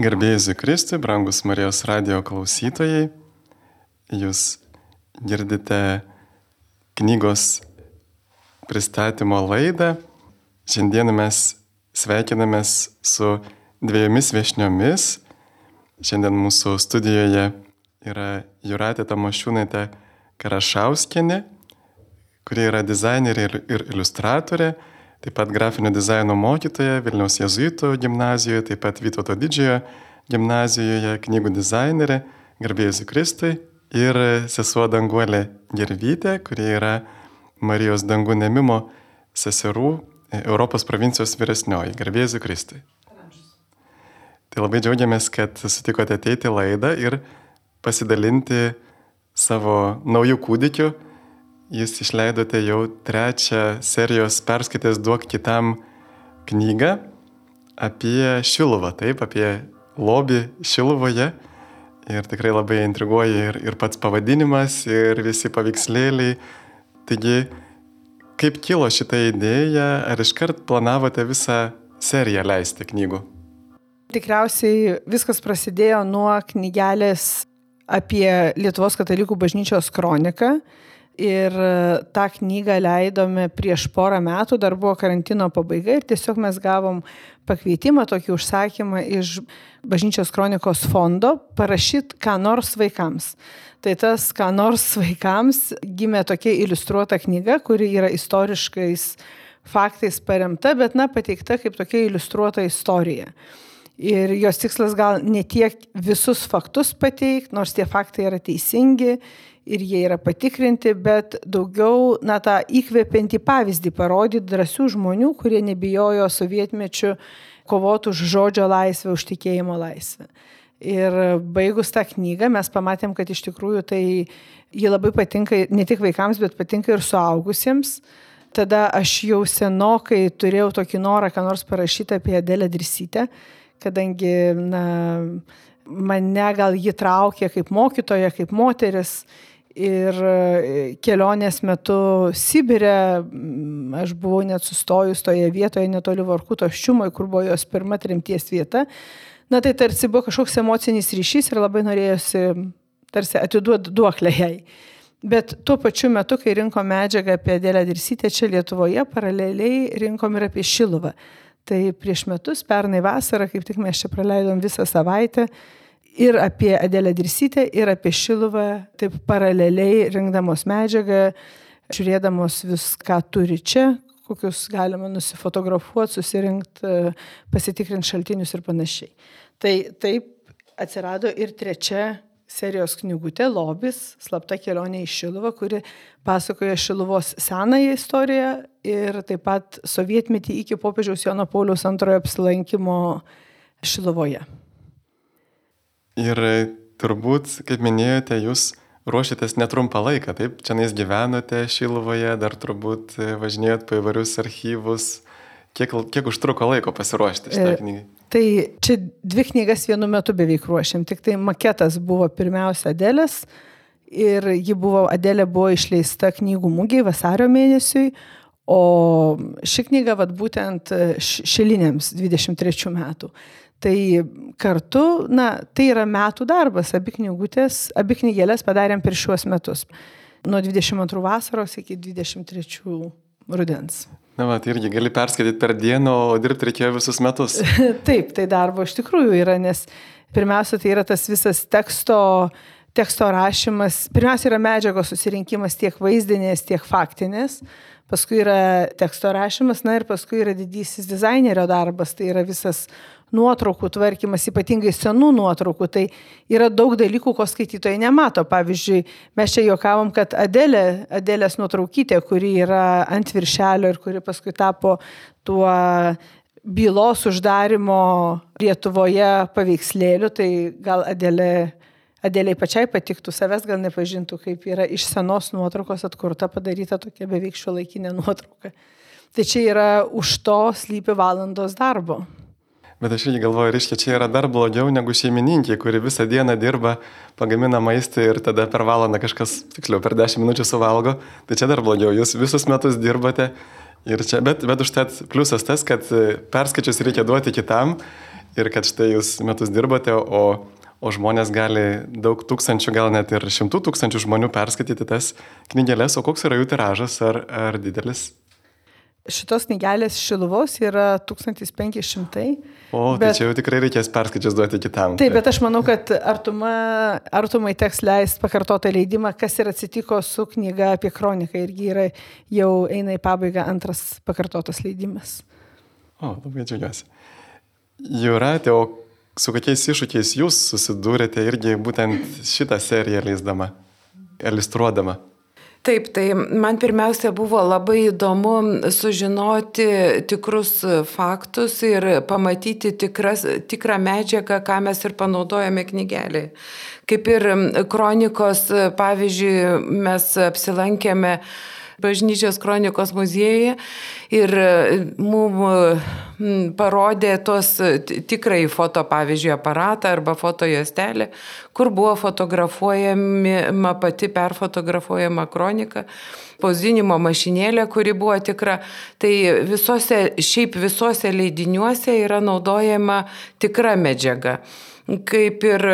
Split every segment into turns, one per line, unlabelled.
Garbėjai Kristui, brangus Marijos radio klausytojai, jūs girdite knygos pristatymo laidą. Šiandien mes sveikinamės su dviejomis viešniomis. Šiandien mūsų studijoje yra Juratė Tamošiūnaitė Karašauskinė, kuri yra dizainerė ir iliustratorė taip pat grafinio dizaino mokytoja Vilniaus Jėzuitų gimnazijoje, taip pat Vytauto didžiojo gimnazijoje, knygų dizainerė, garbėjus Kristui ir sesuo Danguolė Gervytė, kuri yra Marijos dangų nemimo seserų Europos provincijos vyresnioji, garbėjus Kristui. Tai labai džiaugiamės, kad sutikote ateiti laidą ir pasidalinti savo naujų kūdikių jūs išleidote jau trečią serijos perskaitęs duok kitam knygą apie Šiluvą, taip, apie lobį Šiluvoje. Ir tikrai labai intriguoja ir, ir pats pavadinimas, ir visi paveikslėliai. Taigi, kaip kilo šitą idėją, ar iškart planavote visą seriją leisti knygų?
Tikriausiai viskas prasidėjo nuo knygelės apie Lietuvos katalikų bažnyčios kroniką Ir e, tą knygą leidome prieš porą metų, dar buvo karantino pabaiga ir tiesiog mes gavom pakvietimą, tokį užsakymą iš Bažnyčios kronikos fondo parašyti ką nors vaikams. Tai tas ką nors vaikams gimė tokia iliustruota knyga, kuri yra istoriškais faktais paremta, bet, na, pateikta kaip tokia iliustruota istorija. Ir jos tikslas gal ne tiek visus faktus pateikti, nors tie faktai yra teisingi ir jie yra patikrinti, bet daugiau, na, tą įkvepiantį pavyzdį parodyti drąsių žmonių, kurie nebijojo sovietmečių kovoti už žodžio laisvę, už tikėjimo laisvę. Ir baigus tą knygą mes pamatėm, kad iš tikrųjų tai ji labai patinka ne tik vaikams, bet patinka ir suaugusiems. Tada aš jau senokai turėjau tokį norą, ką nors parašyti apie Adelę Drisytę, kadangi na, mane gal ji traukė kaip mokytoja, kaip moteris Ir e, kelionės metu Sibirė, aš buvau net sustojus toje vietoje netoli Varkuto ščiumoje, kur buvo jos pirma trimties vieta. Na tai tarsi buvo kažkoks emocinis ryšys ir labai norėjusi tarsi atiduoti duoklę jai. Bet tuo pačiu metu, kai rinkom medžiagą apie Dėlę Dirsytę čia Lietuvoje, paraleliai rinkom ir apie Šiluvą. Tai prieš metus, pernai vasarą, kaip tik mes čia praleidom visą savaitę, ir apie Adelę Dirsytę, ir apie Šiluvą, taip paraleliai rinkdamos medžiagą, žiūrėdamos viską turi čia, kokius galima nusifotografuoti, susirinkti, pasitikrinti šaltinius ir panašiai. Tai taip atsirado ir trečia serijos knygutė Lobis, slapta kelionė į Šiluvą, kuri pasakoja Šiluvos senąją istoriją ir taip pat sovietmetį iki popiežiaus Jono Pauliaus antrojo apsilankimo Šiluvoje.
Ir turbūt, kaip minėjote, jūs ruošitės netrumpą laiką, taip? Čia nais gyvenote Šilovoje, dar turbūt važinėjot po įvairius archyvus. Kiek, kiek užtruko laiko pasiruošti šitą e, knygą?
Tai čia dvi knygas vienu metu beveik ruošiam, tik tai maketas buvo pirmiausia Adelės ir ji buvo, Adelė buvo išleista knygų mūgiai vasario mėnesiui, o ši knyga vat būtent šiliniams 23 metų. Tai kartu, na, tai yra metų darbas, abi knygutės, abi knygelės padarėm per šiuos metus. Nuo 22 vasaros iki 23 rudens.
Na, va, tai irgi gali perskaityti per dieną, o dirbti reikėjo visus metus.
Taip, tai darbo iš tikrųjų yra, nes pirmiausia, tai yra tas visas teksto, teksto rašymas. Pirmiausia, yra medžiagos susirinkimas tiek vaizdinės, tiek faktinės. Paskui yra teksto rašymas, na ir paskui yra didysis dizainerio darbas, tai yra visas nuotraukų tvarkymas, ypatingai senų nuotraukų, tai yra daug dalykų, ko skaitytojai nemato. Pavyzdžiui, mes čia juokavom, kad Adelė, Adelės nuotraukytė, kuri yra ant viršelio ir kuri paskui tapo tuo bylos uždarimo Lietuvoje paveikslėliu, tai gal Adelė, Adeliai pačiai patiktų, savęs gal nepažintų, kaip yra iš senos nuotraukos atkurta padaryta tokia beveik šio laikinė nuotrauka. Tai čia yra už to slypi valandos darbo.
Bet aš irgi galvoju, reiškia, čia yra dar blogiau negu šeimininkė, kuri visą dieną dirba, pagamina maistą ir tada per valandą kažkas, tiksliau, per 10 minučių suvalgo. Tai čia dar blogiau, jūs visus metus dirbate. Ir čia, bet, bet užtat pliusas tas, kad perskaičius reikia duoti kitam ir kad štai jūs metus dirbote, o, o žmonės gali daug tūkstančių, gal net ir šimtų tūkstančių žmonių perskaityti tas knygelės, o koks yra jų tiražas, ar, ar didelis?
Šitos knygelės Šiluvos yra 1500.
O, tai bet, tai čia jau tikrai reikės perskaičius duoti kitam.
Taip, bet aš manau, kad artuma, artumai teks leisti pakartotą leidimą, kas ir atsitiko su knyga apie kroniką irgi yra, jau eina į pabaigą antras pakartotas leidimas.
O, labai džiaugiuosi. Jūratė, o su kokiais iššūkiais jūs susidūrėte irgi būtent šitą seriją leisdama, iliustruodama?
Taip, tai man pirmiausia buvo labai įdomu sužinoti tikrus faktus ir pamatyti tikras, tikrą medžiagą, ką mes ir panaudojame knygelį. Kaip ir kronikos, pavyzdžiui, mes apsilankėme bažnyčios kronikos muziejuje ir mums parodė tos tikrai foto, pavyzdžiui, aparatą arba fotojuostelę, kur buvo fotografuojama pati perfotografuojama kronika spausdinimo mašinėlė, kuri buvo tikra. Tai visose, šiaip visose leidiniuose yra naudojama tikra medžiaga. Kaip ir,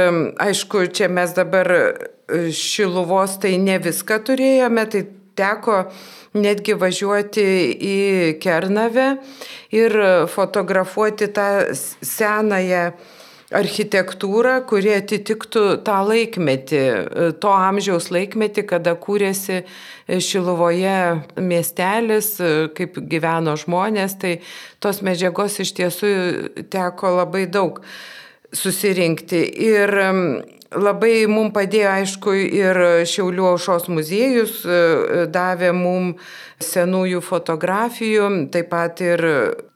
aišku, čia mes dabar šiluvos tai ne viską turėjome, tai teko netgi važiuoti į Kernavę ir fotografuoti tą senąją architektūrą, kuri atitiktų tą laikmetį, to amžiaus laikmetį, kada kūrėsi Šiluvoje miestelis, kaip gyveno žmonės, tai tos medžiagos iš tiesų teko labai daug susirinkti. Ir Labai mums padėjo, aišku, ir Šiaulių aušos muziejus e, davė mums senųjų fotografijų, taip pat ir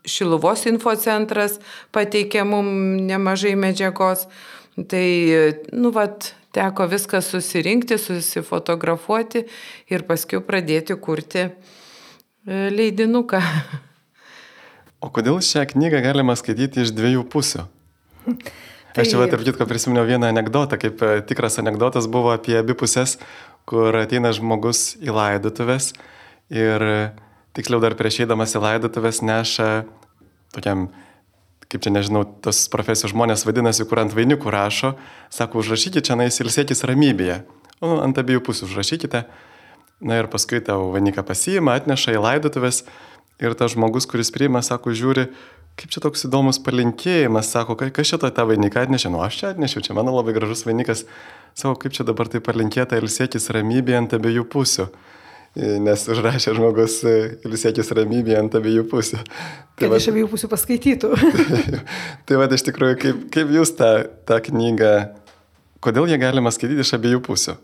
Šiluvos infocentras pateikė mums nemažai medžiagos. Tai, nu, vat, teko viską susirinkti, susifotografuoti ir paskui pradėti kurti e, leidinuką.
O kodėl šią knygą galima skaityti iš dviejų pusių? Tai... Aš čia, tarp kitko, prisiminiau vieną anegdotą, kaip e, tikras anegdotas buvo apie abi pusės, kur ateina žmogus į laidotuvės ir tiksliau dar prieš eidamas į laidotuvės neša tokiam, kaip čia nežinau, tos profesijos žmonės vadinasi, kur ant vainikų rašo, sako, užrašykite čia nais ilsėkis ramybėje. O nu, ant abiejų pusių užrašykite. Na ir paskui tavo vainiką pasiima, atneša į laidotuvės ir tas žmogus, kuris priima, sako, žiūri, kaip čia toks įdomus palinkėjimas, sako, kas šitą tą vainiką atnešė, nu aš čia atnešiau, čia mano labai gražus vainikas, sako, kaip čia dabar tai palinkėta ilsėkis ramybė ant abiejų pusių. Nes užrašė žmogus ilsėkis ramybė ant abiejų pusių.
Tai Kad va, iš abiejų pusių paskaitytų.
tai, tai va, iš tikrųjų, kaip, kaip jūs tą, tą knygą, kodėl ją galima skaityti iš abiejų pusių?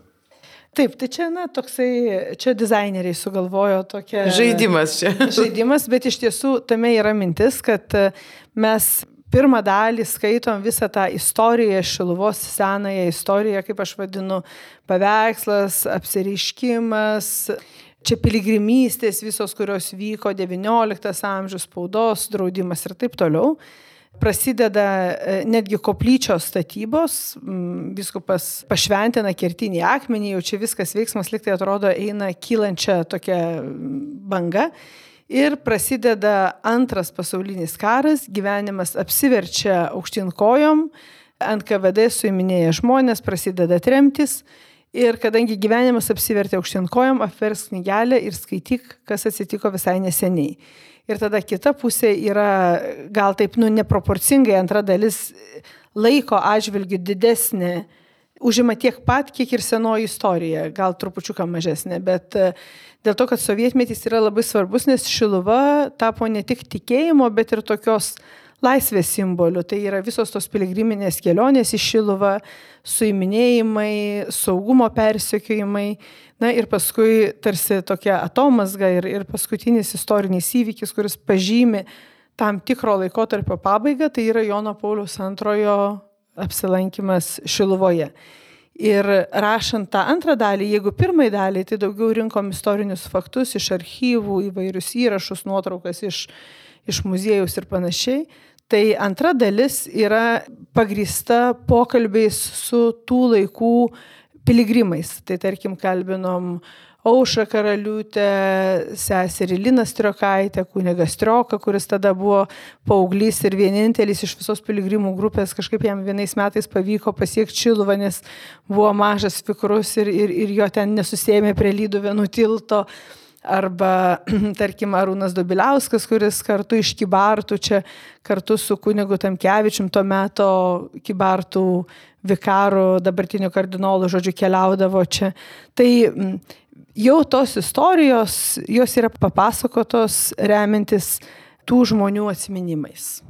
Taip, tai čia, na, toksai, čia dizaineriai sugalvojo tokią.
Žaidimas čia.
Žaidimas, bet iš tiesų tame yra mintis, kad e, mes pirmą dalį skaitom visą tą istoriją, Šiluvos senąją istoriją, kaip aš vadinu, paveikslas, apsiriškimas. Čia piligrimystės visos, kurios vyko XIX amžiaus spaudos draudimas ir taip toliau prasideda e, netgi koplyčios statybos, viskupas pašventina kertinį akmenį, jau čia viskas veiksmas liktai atrodo eina kylančia tokia banga. Ir prasideda antras pasaulinis karas, gyvenimas apsiverčia aukštin kojom, ant KVD suiminėja žmonės, prasideda tremtis. Ir kadangi gyvenimas apsivertė aukštin kojom, apvers knygelę ir skaityk, kas atsitiko visai neseniai. Ir tada kita pusė yra gal taip, nu, neproporcingai antra dalis laiko atžvilgių didesnė, užima tiek pat, kiek ir senoji istorija, gal trupučiuką mažesnė, bet e, dėl to, kad sovietmetis yra labai svarbus, nes Šiluva tapo ne tik tikėjimo, bet ir tokios laisvės simboliu. Tai yra visos tos piligriminės kelionės į Šiluvą, suiminėjimai, saugumo persekiojimai. Na ir paskui tarsi tokia atomasga ir, ir paskutinis istorinis įvykis, kuris pažymi tam tikro laikotarpio pabaigą, tai yra Jono Paulius antrojo apsilankimas Šiluvoje. Ir rašant tą antrą dalį, jeigu pirmai dalį, tai daugiau rinkom istorinius faktus iš archyvų, įvairius įrašus, nuotraukas iš, iš muziejus ir panašiai, Tai antra dalis yra pagrįsta pokalbiais su tų laikų piligrimais. Tai tarkim, kalbinom Aušą karaliūtę, seserį Liną Striokaitę, kunigas Strioką, kuris tada buvo paauglys ir vienintelis iš visos piligrimų grupės, kažkaip jam vienais metais pavyko pasiekti Čiluvą, nes buvo mažas fikrus ir, ir, ir jo ten nesusėmė prie lydų vienų tilto arba, tarkim, Arūnas Dobiliauskas, kuris kartu iš Kibartų čia kartu su kunigu Tamkevičium tuo metu Kibartų vikaru, dabartiniu kardinolu, žodžiu, keliaudavo čia. Tai jau tos istorijos, jos yra papasakotos remintis tų žmonių atminimais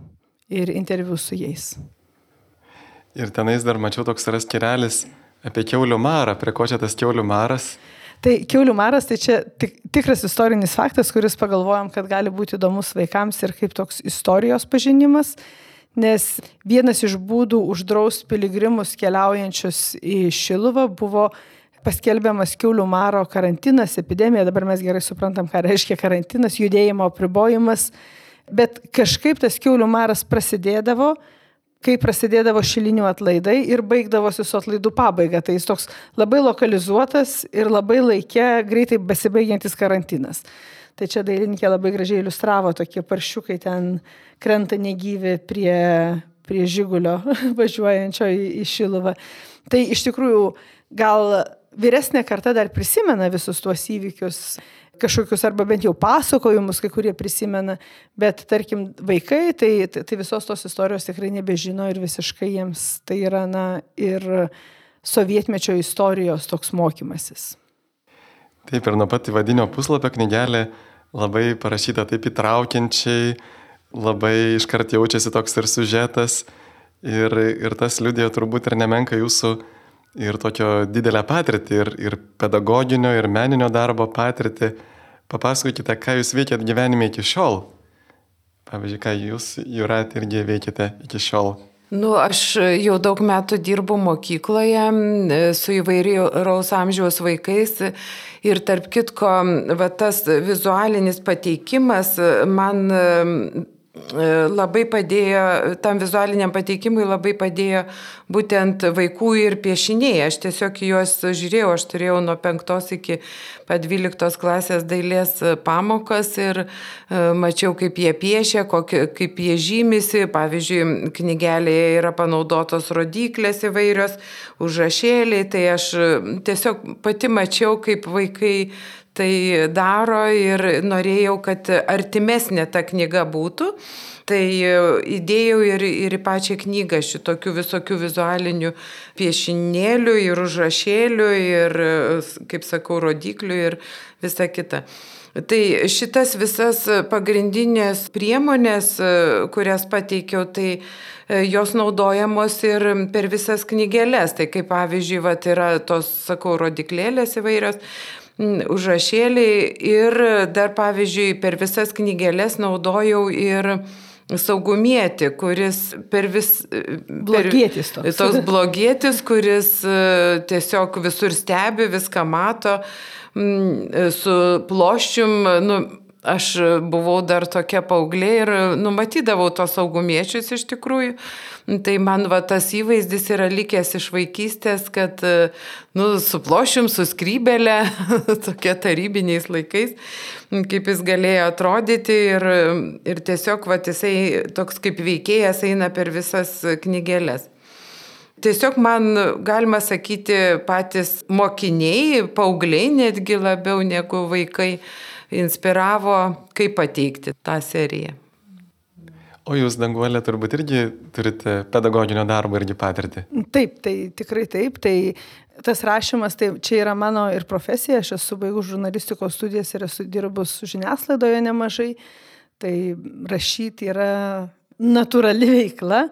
ir interviu su jais.
Ir tenais dar mačiau toks yra skirelis apie keulių marą, prie ko čia tas keulių maras.
Tai keulių maras tai čia tik, tikras istorinis faktas, kuris pagalvojom, kad gali būti įdomus vaikams ir kaip toks istorijos pažinimas, nes vienas iš būdų uždrausti piligrimus keliaujančius į Šiluvą buvo paskelbiamas keulių maro karantinas, epidemija, dabar mes gerai suprantam, ką reiškia karantinas, judėjimo apribojimas, bet kažkaip tas keulių maras prasidėdavo kai prasidėdavo šilinių atlaidai ir baigdavosi su atlaidų pabaiga. Tai jis toks labai lokalizuotas ir labai laikė greitai besibaigiantis karantinas. Tai čia dailininkė labai gražiai iliustravo tokie paršiukai ten krenta negyvi prie, prie žygulio važiuojančio į, į Šiluvą. Tai iš tikrųjų gal vyresnė karta dar prisimena visus tuos įvykius kažkokius arba bent jau pasakojimus, kai kurie prisimena, bet tarkim vaikai, tai, tai, tai visos tos istorijos tikrai nebežino ir visiškai jiems tai yra na, ir sovietmečio istorijos toks mokymasis.
Taip ir nuo pat įvadinio puslapio knygelė labai parašyta taip įtraukiančiai, labai iškart jaučiasi toks ir sužetas ir, ir tas liudėjo turbūt ir nemenka jūsų ir tokio didelę patirtį, ir, ir pedagoginio, ir meninio darbo patirtį. Papasakokite, ką jūs veikėt gyvenime iki šiol. Pavyzdžiui, ką jūs, Jurat, irgi veikite iki šiol.
Nu, aš jau daug metų dirbu mokykloje su įvairiaus amžiaus vaikais ir tarp kitko, va, tas vizualinis pateikimas man E, labai padėjo, tam vizualiniam pateikimui labai padėjo būtent vaikų ir piešiniai. Aš tiesiog juos žiūrėjau, aš turėjau nuo 5 iki pat 12 klasės dailės pamokas ir e, mačiau, kaip jie piešia, kokį, kaip jie žymisi. Pavyzdžiui, knygelėje yra panaudotos rodiklės įvairios, užrašėliai. Tai aš tiesiog pati mačiau, kaip vaikai tai daro ir norėjau, kad artimesnė ta knyga būtų. Tai įdėjau ir, ir į pačią knygą šitokių visokių vizualinių piešinėlių ir užrašėlių ir, kaip sakau, rodiklių ir visa kita. Tai šitas visas pagrindinės priemonės, kurias pateikiau, tai e, jos naudojamos ir per visas knygelės. Tai kaip pavyzdžiui, vat, yra tos, sakau, rodiklėlės įvairios, užrašėliai ir dar pavyzdžiui per visas knygelės naudojau ir saugumietį, kuris per vis...
Blogietis toks.
Toks blogietis, kuris e, tiesiog visur stebi, viską mato, su ploščium, nu, aš buvau dar tokia paauglė ir numatydavau tos saugumiečius iš tikrųjų. Tai man va tas įvaizdis yra likęs iš vaikystės, kad, nu, su plošium, su skrybelė, tokie tarybiniais laikais, kaip jis galėjo atrodyti ir, ir tiesiog va jisai toks kaip veikėjas eina per visas knygelės. Tiesiog man, galima sakyti, patys mokiniai, paaugliai netgi labiau negu vaikai inspiravo, kaip pateikti tą seriją.
O jūs, Danguolė, turbūt irgi turite pedagoginio darbo irgi patirtį.
Taip, tai tikrai taip. Tai tas rašymas, tai čia yra mano ir profesija, aš esu baigus žurnalistikos studijas ir esu dirbus žiniasklaidoje nemažai. Tai rašyti yra natūrali veikla.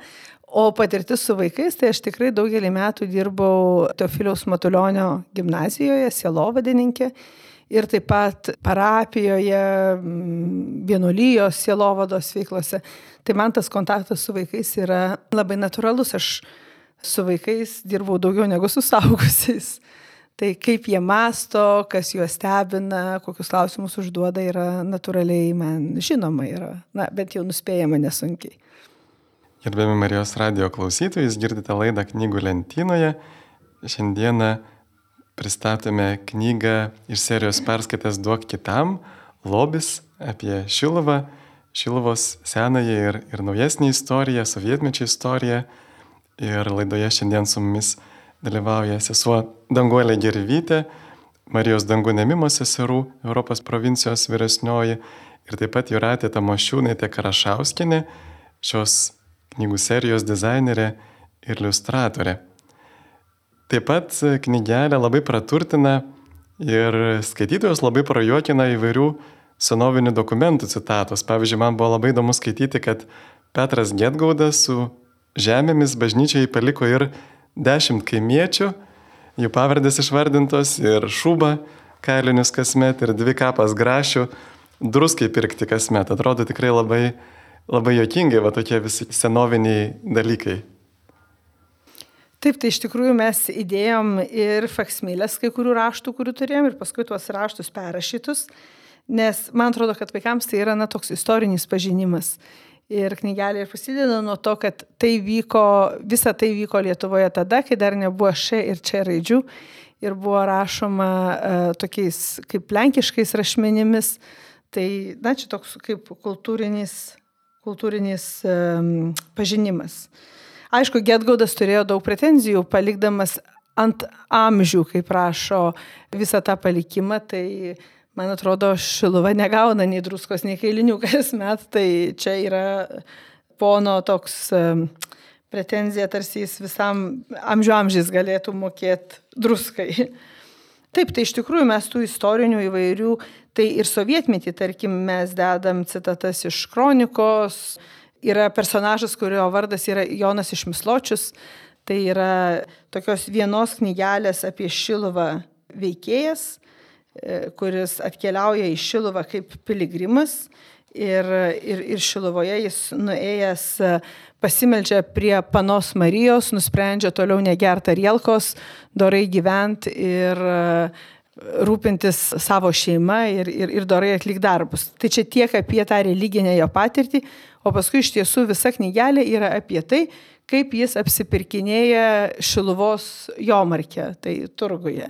O patirtis su vaikais, tai aš tikrai daugelį metų dirbau Teofiliaus Matulionio gimnazijoje, sielovadininkė ir taip pat parapijoje, vienuolijos, sielovados veiklose. Tai man tas kontaktas su vaikais yra labai natūralus. Aš su vaikais dirbau daugiau negu su saugusiais. Tai kaip jie masto, kas juos stebina, kokius klausimus užduoda, yra natūraliai man žinoma, yra, na, bent jau nuspėjama nesunkiai.
Gerbėmi Marijos radio klausytojai, girdite laidą knygų lentynoje. Šiandieną pristatome knygą iš serijos perskaitęs Duok kitam, lobis apie Šiluvą, Šiluvos senąją ir, ir naujesnį istoriją, sovietmečio istoriją. Ir laidoje šiandien su mumis dalyvauja sesuo Danguolė Gervytė, Marijos dangų nemimo seserų Europos provincijos vyresnioji ir taip pat Juratė Tamošiūnaitė Karašauskinė, šios knygų serijos dizainerė ir iliustratorė. Taip pat knygelė labai praturtina ir skaitytojus labai prajuokina įvairių senovinių dokumentų citatos. Pavyzdžiui, man buvo labai įdomu skaityti, kad Petras Getgaudas su žemėmis bažnyčiai paliko ir dešimt kaimiečių, jų pavardės išvardintos ir šūba kailinius kasmet ir dvi kapas grašių druskai pirkti kasmet. Atrodo tikrai labai, labai jokingai, va tokie visi senoviniai dalykai.
Taip, tai iš tikrųjų mes įdėjom ir faksmilės kai kurių raštų, kurių turėjom, ir paskui tuos raštus perrašytus, nes man atrodo, kad vaikams tai yra na, toks istorinis pažinimas. Ir knygelė ir prasideda nuo to, kad tai vyko, visa tai vyko Lietuvoje tada, kai dar nebuvo še ir čia raidžių ir buvo rašoma uh, tokiais kaip lenkiškais rašmenimis. Tai, na, čia toks kaip kultūrinis, kultūrinis um, pažinimas. Uh, Aišku, Getgaudas turėjo daug pretenzijų, palikdamas ant amžių, kaip prašo visą tą palikimą, tai man atrodo, Šiluva negauna nei druskos, nei kailinių kasmet, tai čia yra pono toks pretenzija, tarsi jis visam amžių amžiais galėtų mokėti druskai. Taip, tai iš tikrųjų mes tų istorinių įvairių, tai ir sovietmetį, tarkim, mes dedam citatas iš kronikos, yra personažas, kurio vardas yra Jonas Išmisločius. Tai yra tokios vienos knygelės apie Šiluvą veikėjas, e, kuris atkeliauja į Šiluvą kaip piligrimas ir, ir, ir Šiluvoje jis nuėjęs e, pasimeldžia prie panos Marijos, nusprendžia toliau negerti arielkos, dorai gyventi ir uh, rūpintis savo šeima ir, ir, ir dorai atlik darbus. Tai čia tiek apie tą religinę jo patirtį, o paskui iš tiesų visa knygelė yra apie tai, kaip jis apsipirkinėja Šiluvos jomarkė, tai turguje.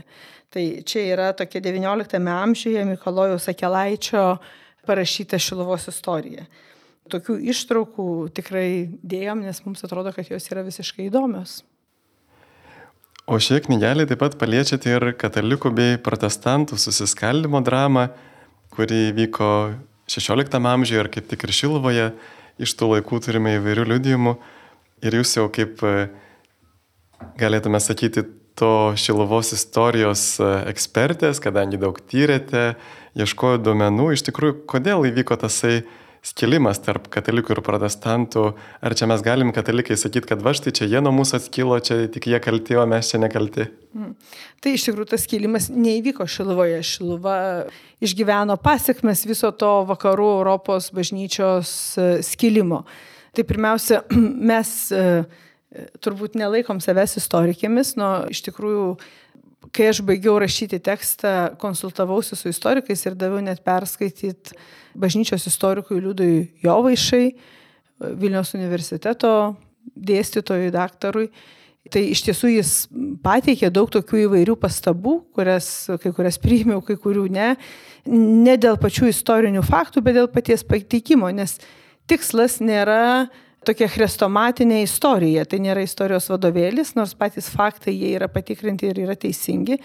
Tai čia yra tokia XIX amžiuje Mikalojaus Akelaičio parašyta Šiluvos istorija. Tokių ištraukų tikrai dėjom, nes mums atrodo, kad jos yra visiškai įdomios.
O šie knygelė taip pat paliečiate ir katalikų bei protestantų susiskaldimo dramą, kuri vyko XVI amžiuje ir kaip tik ir Šilvoje. Iš tų laikų turime įvairių liudijimų. Ir jūs jau kaip, e, galėtume sakyti, to Šilovos istorijos e, ekspertės, kadangi daug tyrėte, ieškojo duomenų, iš tikrųjų, kodėl įvyko tasai skilimas tarp katalikų ir protestantų. Ar čia mes galim katalikai sakyti, kad va štai čia jie nuo mūsų atskilo, čia tik jie kalti, o mes čia nekalti? Mm.
Tai iš tikrųjų tas skilimas neįvyko Šiluvoje. Šiluva išgyveno pasiekmes viso to vakarų Europos bažnyčios e, skilimo. Tai pirmiausia, mes e, turbūt nelaikom savęs istorikėmis, nuo iš tikrųjų kai aš baigiau rašyti tekstą, konsultavausi su istorikais ir daviau net perskaityti bažnyčios istorikui Liudui Jovaišai, Vilniaus universiteto dėstytojui, daktarui. Tai iš tiesų jis pateikė daug tokių įvairių pastabų, kurias, kai kurias priėmiau, kai kurių ne. Ne dėl pačių istorinių faktų, bet dėl paties pateikimo, nes tikslas nėra tokia chrestomatinė istorija. Tai nėra istorijos vadovėlis, nors patys faktai jie yra patikrinti ir yra teisingi,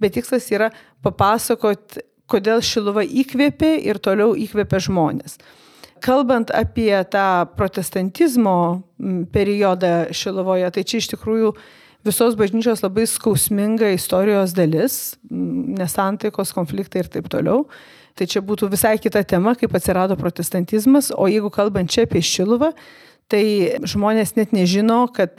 bet tikslas yra papasakoti kodėl Šiluva įkvėpė ir toliau įkvėpė žmonės. Kalbant apie tą protestantizmo periodą Šiluvoje, tai čia iš tikrųjų visos bažnyčios labai skausminga istorijos dalis, nesantaikos konfliktai ir taip toliau. Tai čia būtų visai kita tema, kaip atsirado protestantizmas, o jeigu kalbant čia apie Šiluvą, tai žmonės net nežino, kad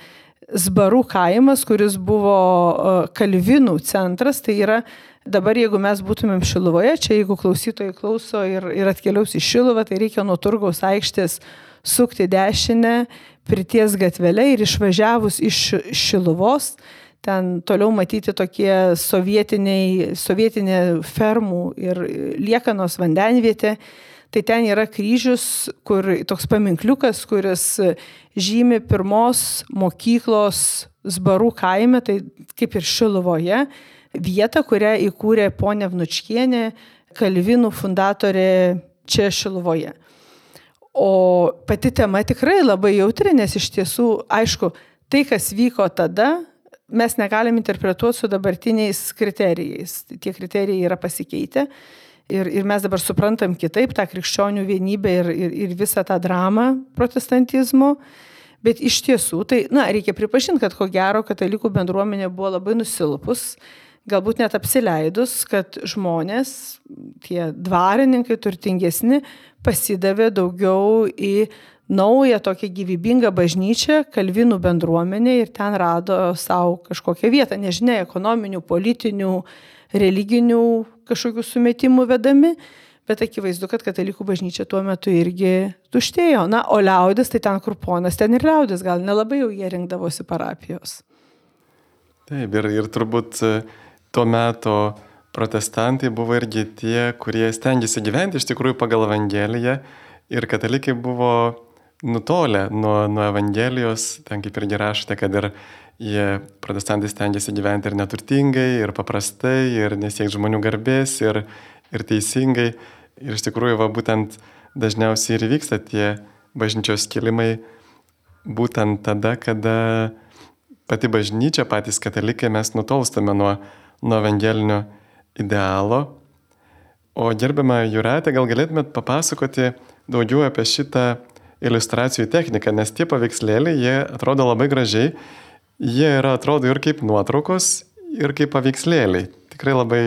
Zbarų kaimas, kuris buvo Kalvinų centras, tai yra Dabar, jeigu mes būtumėm Šiluvoje, čia jeigu klausytojai klauso ir, ir atkeliaus į Šiluvą, tai reikia nuo turgaus aikštės sukti dešinę, prities gatvelę ir išvažiavus iš Šiluvos, ten toliau matyti tokie sovietinė fermų ir liekanos vandenvietė. Tai ten yra kryžius, kur toks paminkliukas, kuris žymi pirmos mokyklos Zbarų kaime, tai kaip ir Šiluvoje, vietą, kurią įkūrė ponė Vnučkienė, Kalvinų fundatorė čia Šiluvoje. O pati tema tikrai labai jautri, nes iš tiesų, aišku, tai, kas vyko tada, mes negalim interpretuoti su dabartiniais kriterijais. Tie kriterijai yra pasikeitę ir, ir mes dabar suprantam kitaip tą krikščionių vienybę ir, ir, ir visą tą dramą protestantizmo. Bet iš tiesų, tai, na, reikia pripažinti, kad ko gero katalikų bendruomenė buvo labai nusilpus, galbūt net apsileidus, kad žmonės, tie dvarininkai turtingesni, pasidavė daugiau į naują tokią gyvybingą bažnyčią, kalvinų bendruomenę ir ten rado savo kažkokią vietą, nežinia, ekonominių, politinių, religinių kažkokių sumetimų vedami. Bet akivaizdu, kad katalikų bažnyčia tuo metu irgi tuštėjo. Na, o liaudis, tai ten kur ponas, ten ir liaudis, gal nelabai jau jie rinkdavosi parapijos.
Taip, ir, ir turbūt e, tuo metu protestantai buvo irgi tie, kurie stengiasi gyventi iš tikrųjų pagal Evangeliją ir katalikai buvo nutolę nuo, nuo Evangelijos, ten kaip irgi rašote, kad ir jie protestantai stengiasi gyventi ir neturtingai, ir paprastai, ir nesiekti žmonių garbės, ir, ir teisingai. Ir iš tikrųjų, va, būtent dažniausiai ir vyksta tie bažnyčios kilimai būtent tada, kada pati bažnyčia, patys katalikai, mes nutolstame nuo, nuo evangelinio idealo. O gerbiamą Juratę, gal galėtumėt papasakoti daugiau apie šitą iliustracijų techniką, nes tie paveikslėliai, jie atrodo labai gražiai, jie yra atrodo ir kaip nuotraukos, ir kaip paveikslėliai tikrai labai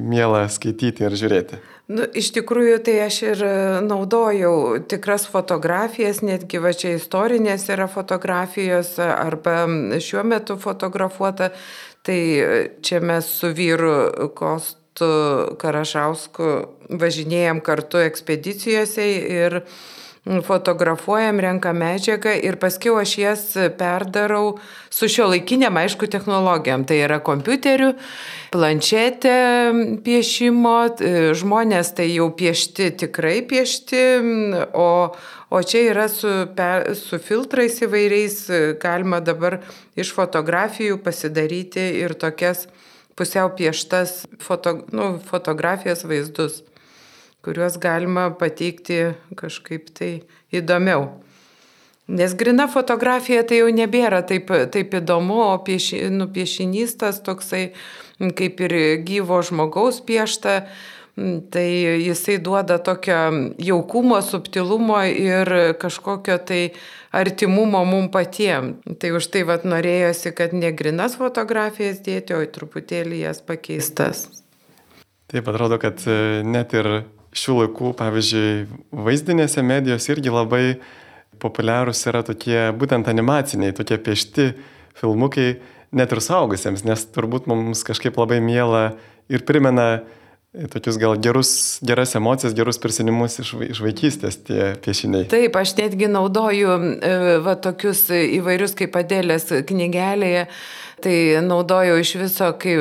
miela skaityti ir žiūrėti.
Nu, iš tikrųjų, tai aš ir e, naudojau tikras fotografijas, netgi va čia istorinės yra fotografijos arba šiuo metu fotografuota. Tai e, čia mes su vyru Kostu Karašausku važinėjom kartu ekspedicijose ir fotografuojam, renkam medžiagą ir paskiau aš jas perdarau su šio laikiniam, aišku, technologijom. Tai yra kompiuteriu, planšetė piešimo, žmonės tai jau piešti, tikrai piešti, o, o čia yra su, per, su filtrais įvairiais, galima dabar iš fotografijų pasidaryti ir tokias pusiau pieštas foto, nu, fotografijas vaizdus kuriuos galima pateikti kažkaip tai įdomiau. Nes grina fotografija tai jau nebėra taip, taip įdomu, o pieši, nu, piešinys tas toksai kaip ir gyvo žmogaus piešta, tai jisai duoda tokio jaukumo, subtilumo ir kažkokio tai artimumo mum patiem. Tai už tai vad norėjosi, kad ne grinas fotografijas dėti, o truputėlį jas pakeistas.
Taip atrodo, kad net ir šių laikų, pavyzdžiui, vaizdinėse medijos irgi labai populiarūs yra tokie būtent animaciniai, tokie piešti filmukai net ir saugusiems, nes turbūt mums kažkaip labai miela ir primena tokius gal gerus, geras emocijas, gerus prisiminimus iš, iš vaikystės tie piešiniai.
Taip, aš netgi naudoju e, va, tokius įvairius kaip padėlės knygelėje, tai naudoju iš viso, kai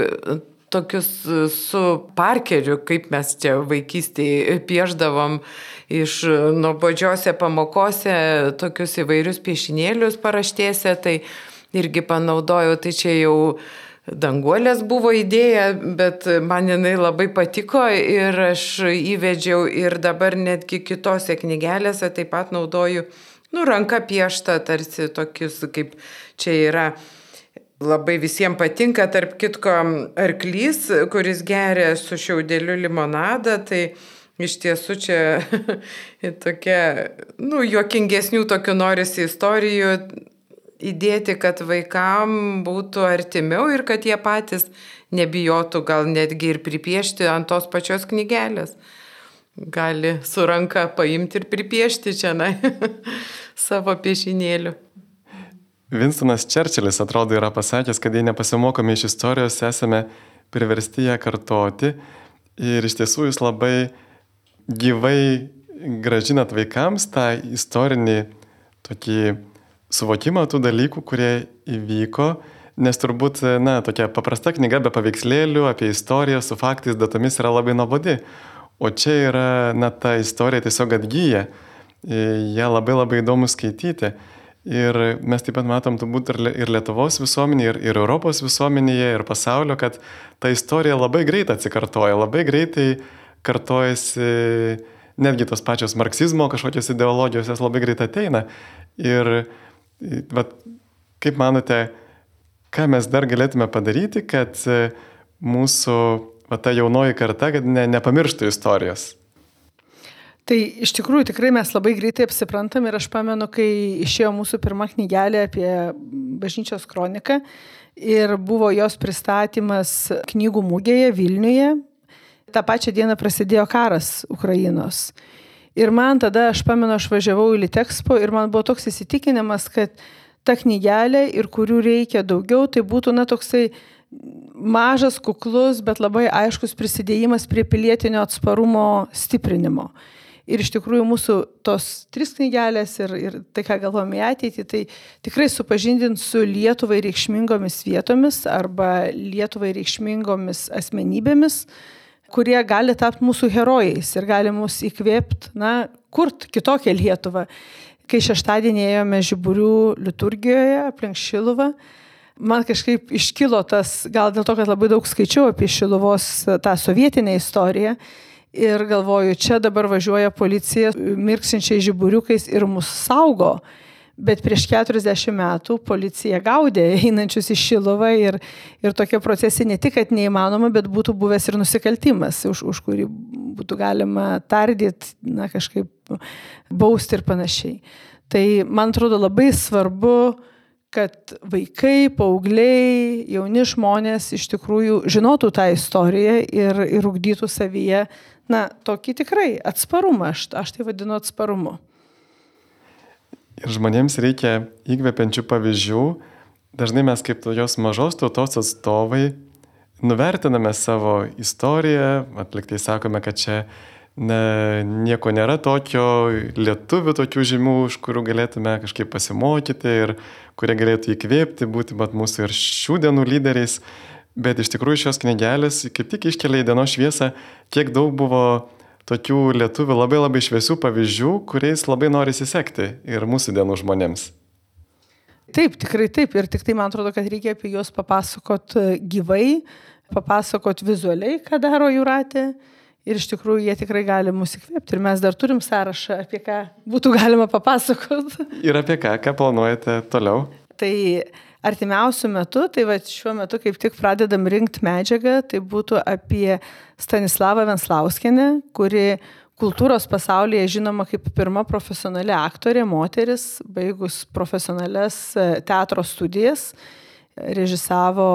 tokius e, su parkeriu, kaip mes čia vaikystėje pieždavom iš nuobodžiose pamokose, tokius įvairius piešinėlius paraštėse, tai irgi panaudojau, tai čia jau danguolės buvo idėja, bet man jinai labai patiko ir aš įvedžiau ir dabar netgi kitose knygelėse taip pat naudoju, nu, ranka pieštą, tarsi tokius, kaip čia yra labai visiems patinka, tarp kitko, arklys, kuris geria su šiaudeliu limonadą, tai iš tiesų čia tokia, nu, juokingesnių tokių norisi istorijų įdėti, kad vaikam būtų artimiau ir kad jie patys nebijotų gal netgi ir pripiešti ant tos pačios knygelės. Gali su ranka paimti ir pripiešti čia na, savo piešinėlių.
Vinstonas Čerčilis atrodo yra pasakęs, kad jei nepasimokome iš istorijos, esame priversti ją kartoti. Ir iš tiesų jūs labai gyvai gražinat vaikams tą istorinį tokį suvokimą tų dalykų, kurie įvyko, nes turbūt, na, tokia paprasta knyga be paveikslėlių apie istoriją su faktais, datomis yra labai nuobodi. O čia yra, na, ta istorija tiesiog atgyja. Ją labai labai įdomu skaityti. Ir mes taip pat matom turbūt ir Lietuvos visuomenėje, ir, ir Europos visuomenėje, ir pasaulio, kad ta istorija labai greitai atsikartoja, labai greitai kartojasi netgi tos pačios marksizmo kažkokios ideologijos, jos labai greitai ateina. Ir vat, kaip manote, ką mes dar galėtume padaryti, kad mūsų va, ta jaunoji karta, ne, nepamirštų istorijos?
Tai iš tikrųjų tikrai mes labai greitai apsiprantam ir aš pamenu, kai išėjo mūsų pirma knygelė apie bažnyčios kroniką ir buvo jos pristatymas knygų mūgėje Vilniuje. Ta pačia diena prasidėjo karas Ukrainos. Ir man tada, aš pamenu, aš važiavau į Litexpo ir man buvo toks įsitikinimas, kad ta knygelė ir kurių reikia daugiau, tai būtų, na, toksai mažas, kuklus, bet labai aiškus prisidėjimas prie pilietinio atsparumo stiprinimo. Ir iš tikrųjų mūsų tos tris knygelės ir, ir tai, ką galvojame į ateitį, tai tikrai supažindint su Lietuvai reikšmingomis vietomis arba Lietuvai reikšmingomis asmenybėmis, kurie gali tapti mūsų herojais ir gali mus įkvėpti, na, kurt kitokią Lietuvą. Kai šeštadienį ėjome žiburių liturgijoje aplink Šiluvą, man kažkaip iškilo tas, gal dėl to, kad labai daug skaičiau apie Šiluvos tą sovietinę istoriją ir galvoju, čia dabar važiuoja policija mirksinčiai žiburiukais ir mus saugo. Bet prieš 40 metų policija gaudė einančius į Šilovą ir, ir tokie procesai ne tik, kad neįmanoma, bet būtų buvęs ir nusikaltimas, už, už kurį būtų galima tardyti, na kažkaip bausti ir panašiai. Tai man atrodo labai svarbu, kad vaikai, paaugliai, jauni žmonės iš tikrųjų žinotų tą istoriją ir, ir ugdytų savyje na, tokį tikrai atsparumą, aš, aš tai vadinu atsparumu.
Ir žmonėms reikia įkvepiančių pavyzdžių. Dažnai mes kaip jos mažos tautos atstovai nuvertiname savo istoriją, atliktai sakome, kad čia ne, nieko nėra tokio, lietuvių tokių žymių, už kurių galėtume kažkaip pasimokyti ir kurie galėtų įkvėpti, būti mat mūsų ir šių dienų lyderiais. Bet iš tikrųjų šios knygelės kaip tik iškelia į dienos šviesą, kiek daug buvo tokių lietuvių labai labai šviesių pavyzdžių, kuriais labai nori įsisekti ir mūsų dienų žmonėms.
Taip, tikrai taip. Ir tik tai man atrodo, kad reikia apie juos papasakot e, gyvai, papasakot vizualiai, ką daro jūratė. Ir iš tikrųjų jie tikrai gali mus įkvėpti. Ir mes dar turim sąrašą, apie ką būtų galima papasakot.
Ir apie ką, ką planuojate toliau?
Tai artimiausių metų, tai va šiuo metu kaip tik pradedam rinkti medžiagą, tai būtų apie Stanislavą Venslauskenę, kuri kultūros pasaulyje žinoma kaip pirma profesionali aktorė, moteris, baigus profesionales e, teatro studijas, režisavo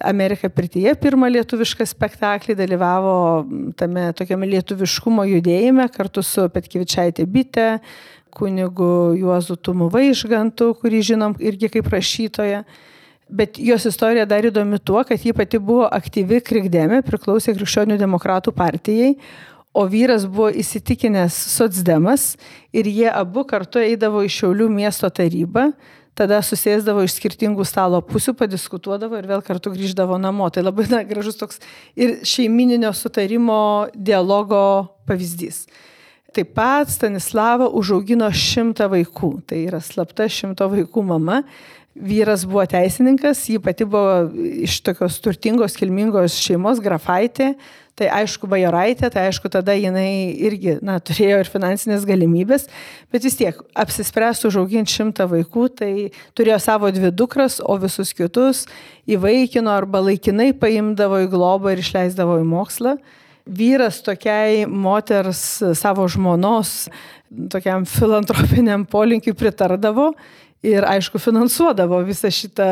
Amerika pirtyje pirmą lietuvišką spektaklį, dalyvavo tame tokiame lietuviškumo judėjime kartu su Petkevičiaitė Bite, kunigu Juozu Tumu Vaižgantu, kurį žinom irgi kaip rašytoja. Bet jos istorija dar įdomi tuo, kad ji pati buvo aktyvi krikdėme, priklausė Krikščionių demokratų partijai, o vyras buvo įsitikinęs socdemas ir jie abu kartu eidavo į Šiaulių miesto tarybą, tada susėsdavo iš skirtingų stalo pusių, padiskutuodavo ir vėl kartu grįždavo namo. Tai labai na, gražus toks ir šeimininio sutarimo dialogo pavyzdys. Taip pat Stanislava užaugino šimtą vaikų, tai yra slapta šimto vaikų mama. Vyras buvo teisininkas, ji pati buvo iš tokios turtingos, kilmingos šeimos, grafaitė, tai aišku, bajoraitė, tai aišku, tada jinai irgi, na, turėjo ir finansinės galimybės, bet vis tiek apsispręstų užauginti šimtą vaikų, tai turėjo savo dvi dukras, o visus kitus įvaikino arba laikinai paimdavo į globą ir išleisdavo į mokslą vyras tokiai moters savo žmonos, tokiam filantropiniam polinkiui pritardavo ir aišku finansuodavo visą šitą.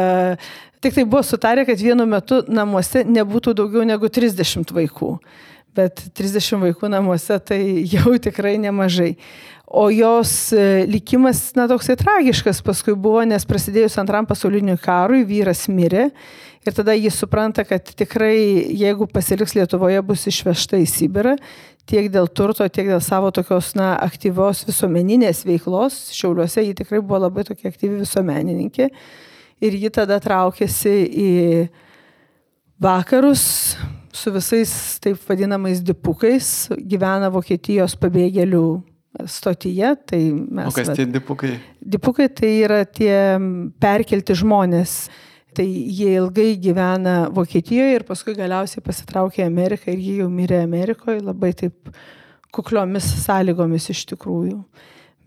Tik tai buvo sutarę, kad vienu metu namuose nebūtų daugiau negu 30 vaikų. Bet 30 vaikų namuose tai jau tikrai nemažai. O jos e, likimas, na, toksai tragiškas paskui buvo, nes prasidėjus antram pasauliniui karui vyras mirė ir tada jis supranta, kad tikrai, jeigu pasiliks Lietuvoje, bus išvežta į Sibirą, tiek dėl turto, tiek dėl savo tokios, na, aktyvios visuomeninės veiklos. Šiauliuose ji tikrai buvo labai tokia aktyvi visuomenininkė. Ir ji tada traukėsi į vakarus su visais taip vadinamais dipukais, gyvena Vokietijos pabėgėlių stotyje. Tai mes,
o kas tie dipukai?
Dipukai tai yra tie perkelti žmonės. Tai jie ilgai gyvena Vokietijoje ir paskui galiausiai pasitraukė į Ameriką ir jie jau mirė Amerikoje labai taip kukliomis sąlygomis iš tikrųjų.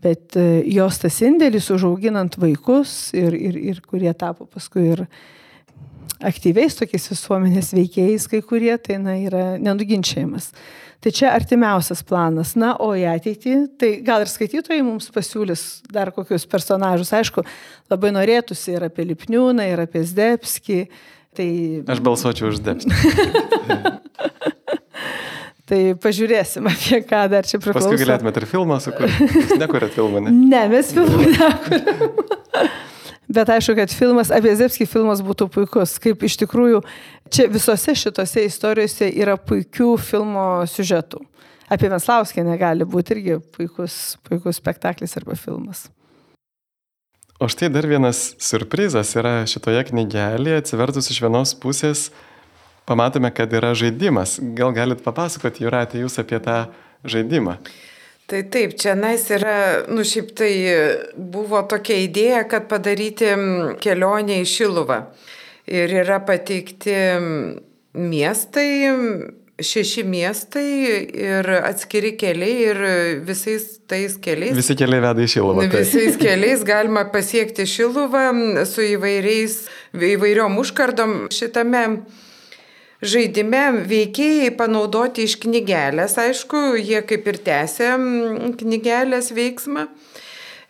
Bet e, jos tas indėlis užauginant vaikus ir, ir, ir kurie tapo paskui ir aktyviais tokiais visuomenės veikėjais, kai kurie, tai na, yra nenuginčiamas. Tai čia artimiausias planas. Na, o į ateitį, tai gal ir skaitytojai mums pasiūlys dar kokius personažus. Aišku, labai norėtųsi ir apie Lipniūną, ir apie Zdebskį. Tai...
Aš balsuočiau už Zdebskį.
tai pažiūrėsim, apie ką dar čia priklauso.
Paskui galėtumėte ir filmą sukurti. Nekuriat filmą, ne?
Ne, mes filmų nekuriam. Bet aišku, kad filmas apie Zepskį filmas būtų puikus. Kaip iš tikrųjų, čia visose šitose istorijose yra puikių filmo siužetų. Apie Venslauskę negali būti irgi puikus, puikus spektaklis arba filmas.
O štai dar vienas surprizas yra šitoje knygelėje, atsivertus iš vienos pusės, pamatome, kad yra žaidimas. Gal galit papasakoti, Juratė, jūs apie tą žaidimą?
Tai taip, čia nais yra, nu šiaip tai buvo tokia idėja, kad padaryti kelionę į Šiluvą. Ir yra pateikti miestai, šeši miestai ir atskiri keliai ir visais tais keliais.
Visi keliai veda į Šiluvą.
Tai. Visais keliais galima pasiekti Šiluvą su įvairiais, įvairiom užkardom šitame žaidime veikėjai panaudoti iš knygelės, aišku, jie kaip ir tęsė knygelės veiksmą.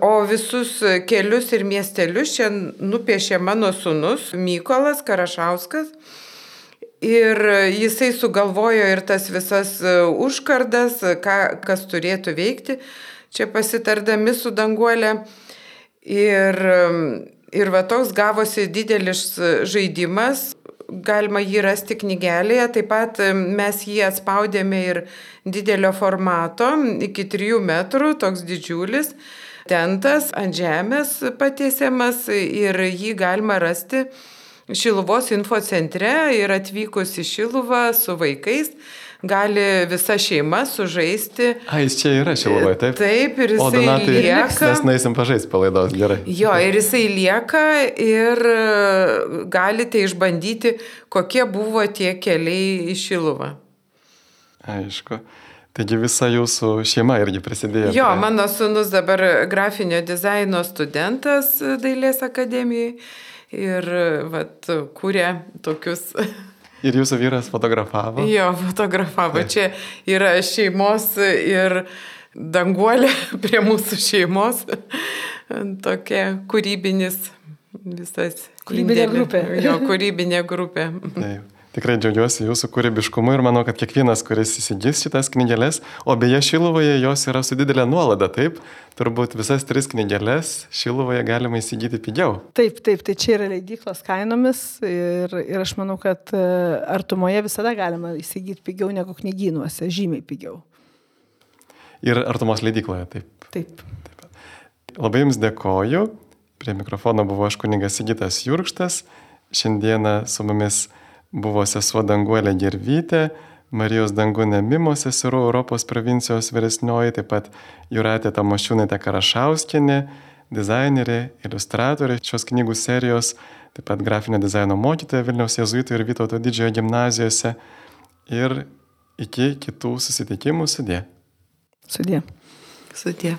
O visus kelius ir miestelius čia nupiešė mano sunus Mykolas Karašauskas. Ir jisai sugalvojo ir tas visas užkardas, ką, kas turėtų veikti, čia pasitardami su danguolė. Ir, ir va toks gavosi didelis žaidimas, galima jį rasti knygelėje, taip pat mes jį atspaudėme ir didelio formato, iki 3 metrų, toks didžiulis, tentas ant žemės patiesiamas ir jį galima rasti Šiluvos infocentre ir atvykus į Šiluvą su vaikais gali visa šeima sužaisti.
A, jis čia yra Šiluvoje, taip?
Taip, ir jisai
o Donatai,
lieka.
Mes nueisim pažaisti palaidos, gerai.
Jo, ir jisai lieka ir galite išbandyti, kokie buvo tie keliai į Šiluvą.
Aišku. Taigi visa jūsų šeima irgi prisidėjo.
Jo, prie... mano sunus dabar grafinio dizaino studentas Dailės akademijoje ir vat, kūrė tokius.
Ir jūsų vyras fotografavo?
Jo, fotografavo. Tai. Čia yra šeimos ir danguolė prie mūsų šeimos. Tokia kūrybinis visas.
Kūrybinė grupė.
Jo, kūrybinė grupė.
Taip. Tikrai džiaugiuosi jūsų kūrybiškumu ir manau, kad kiekvienas, kuris įsigys šitas knygelės, o beje Šiluvoje jos yra su didelė nuolada, taip, turbūt visas tris knygelės Šiluvoje galima įsigyti pigiau.
Taip, taip, tai čia yra leidyklos kainomis ir, ir aš manau, kad e, artumoje visada galima įsigyti pigiau negu knygynuose, žymiai pigiau.
Ir artumos leidykloje, taip.
Taip.
taip. Labai Jums dėkoju. Prie mikrofono buvo aš kunigas Sigitas Jurkštas. Šiandieną su mumis buvo sesuo Danguolė Gervytė, Marijos Dangunė Mimo seserų Europos provincijos vyresnioji, taip pat Juratė Tamošiūnaitė Karašauskinė, dizainerė, iliustratorė šios knygų serijos, taip pat grafinio dizaino mokytoja Vilniaus Jėzuito ir Vytauto didžiojo gimnazijose. Ir iki kitų susitikimų sudė.
Sudė.
Sudė.